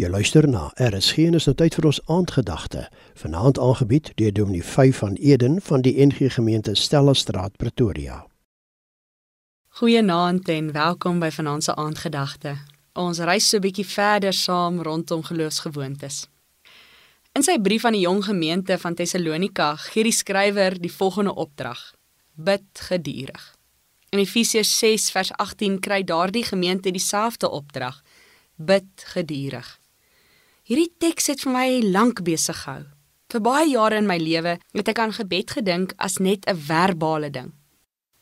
Jy luister na RSG en is nou tyd vir ons aandgedagte. Vanaand aangebied deur Dominee 5 van Eden van die NG Gemeente Stella Straat Pretoria. Goeienaand en welkom by vanaand se aandgedagte. Ons reis so 'n bietjie verder saam rondom geloofsgewoontes. In sy brief aan die jong gemeente van Tessalonika gee die skrywer die volgende opdrag: Bid gedurig. In Efesiërs 6 vers 18 kry daardie gemeente dieselfde opdrag: Bid gedurig. Hierdie teks het vir my lank besig gehou. Vir baie jare in my lewe het ek aan gebed gedink as net 'n verbale ding.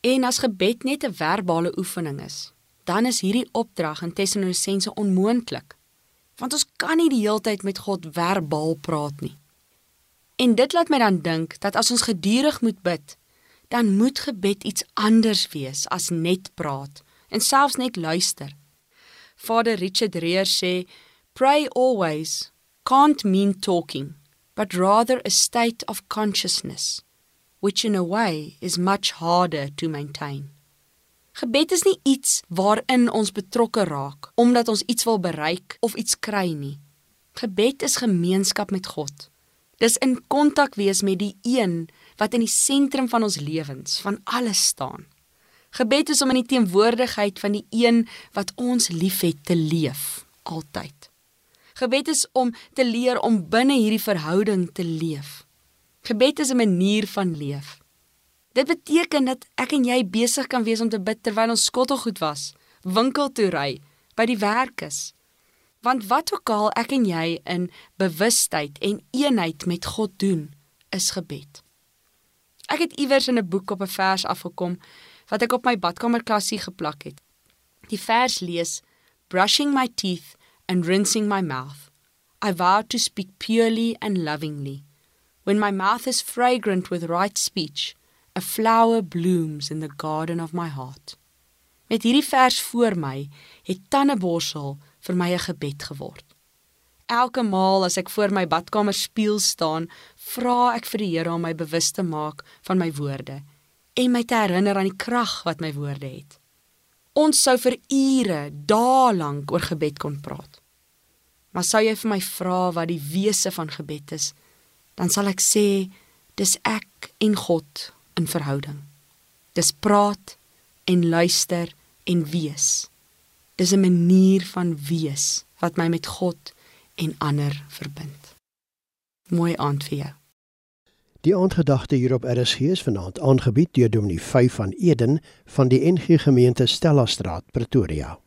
En as gebed net 'n verbale oefening is, dan is hierdie opdrag in Tessalonisense onmoontlik. Want ons kan nie die heeltyd met God verbaal praat nie. En dit laat my dan dink dat as ons gedurig moet bid, dan moet gebed iets anders wees as net praat en selfs net luister. Vader Richard Reer sê Pray always can't mean talking, but rather a state of consciousness, which in a way is much harder to maintain. Gebed is nie iets waarin ons betrokke raak omdat ons iets wil bereik of iets kry nie. Gebed is gemeenskap met God. Dis in kontak wees met die een wat in die sentrum van ons lewens, van alles staan. Gebed is om in die teenwoordigheid van die een wat ons liefhet te leef altyd. Gebed is om te leer om binne hierdie verhouding te leef. Gebed is 'n manier van leef. Dit beteken dat ek en jy besig kan wees om te bid terwyl ons skottelgoed was, winkel toe ry, by die werk is. Want wat ook al ek en jy in bewustheid en eenheid met God doen, is gebed. Ek het iewers in 'n boek op 'n vers afgekom wat ek op my badkamerklassie geplak het. Die vers lees: Brushing my teeth and rinsing my mouth. I vow to speak purely and lovingly. When my mouth is fragrant with right speech, a flower blooms in the garden of my heart. Met hierdie vers voor my het tandeborsel vir my 'n gebed geword. Elke maal as ek voor my badkamer spieël staan, vra ek vir die Here om my bewus te maak van my woorde en my te herinner aan die krag wat my woorde het. Ons sou vir ure, dae lank oor gebed kon praat. Maar sou jy vir my vra wat die wese van gebed is, dan sal ek sê dis ek en God in verhouding. Dis praat en luister en wees. Dis 'n manier van wees wat my met God en ander verbind. Mooi aand vir jou. Die aandgedagte hier op RSG is vanaand aangebied deur Dominee 5 van Eden van die NG Gemeente Stella Straat, Pretoria.